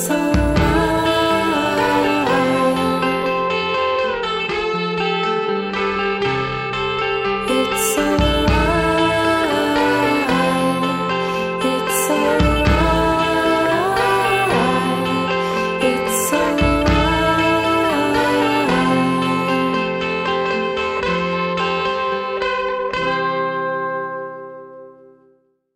soul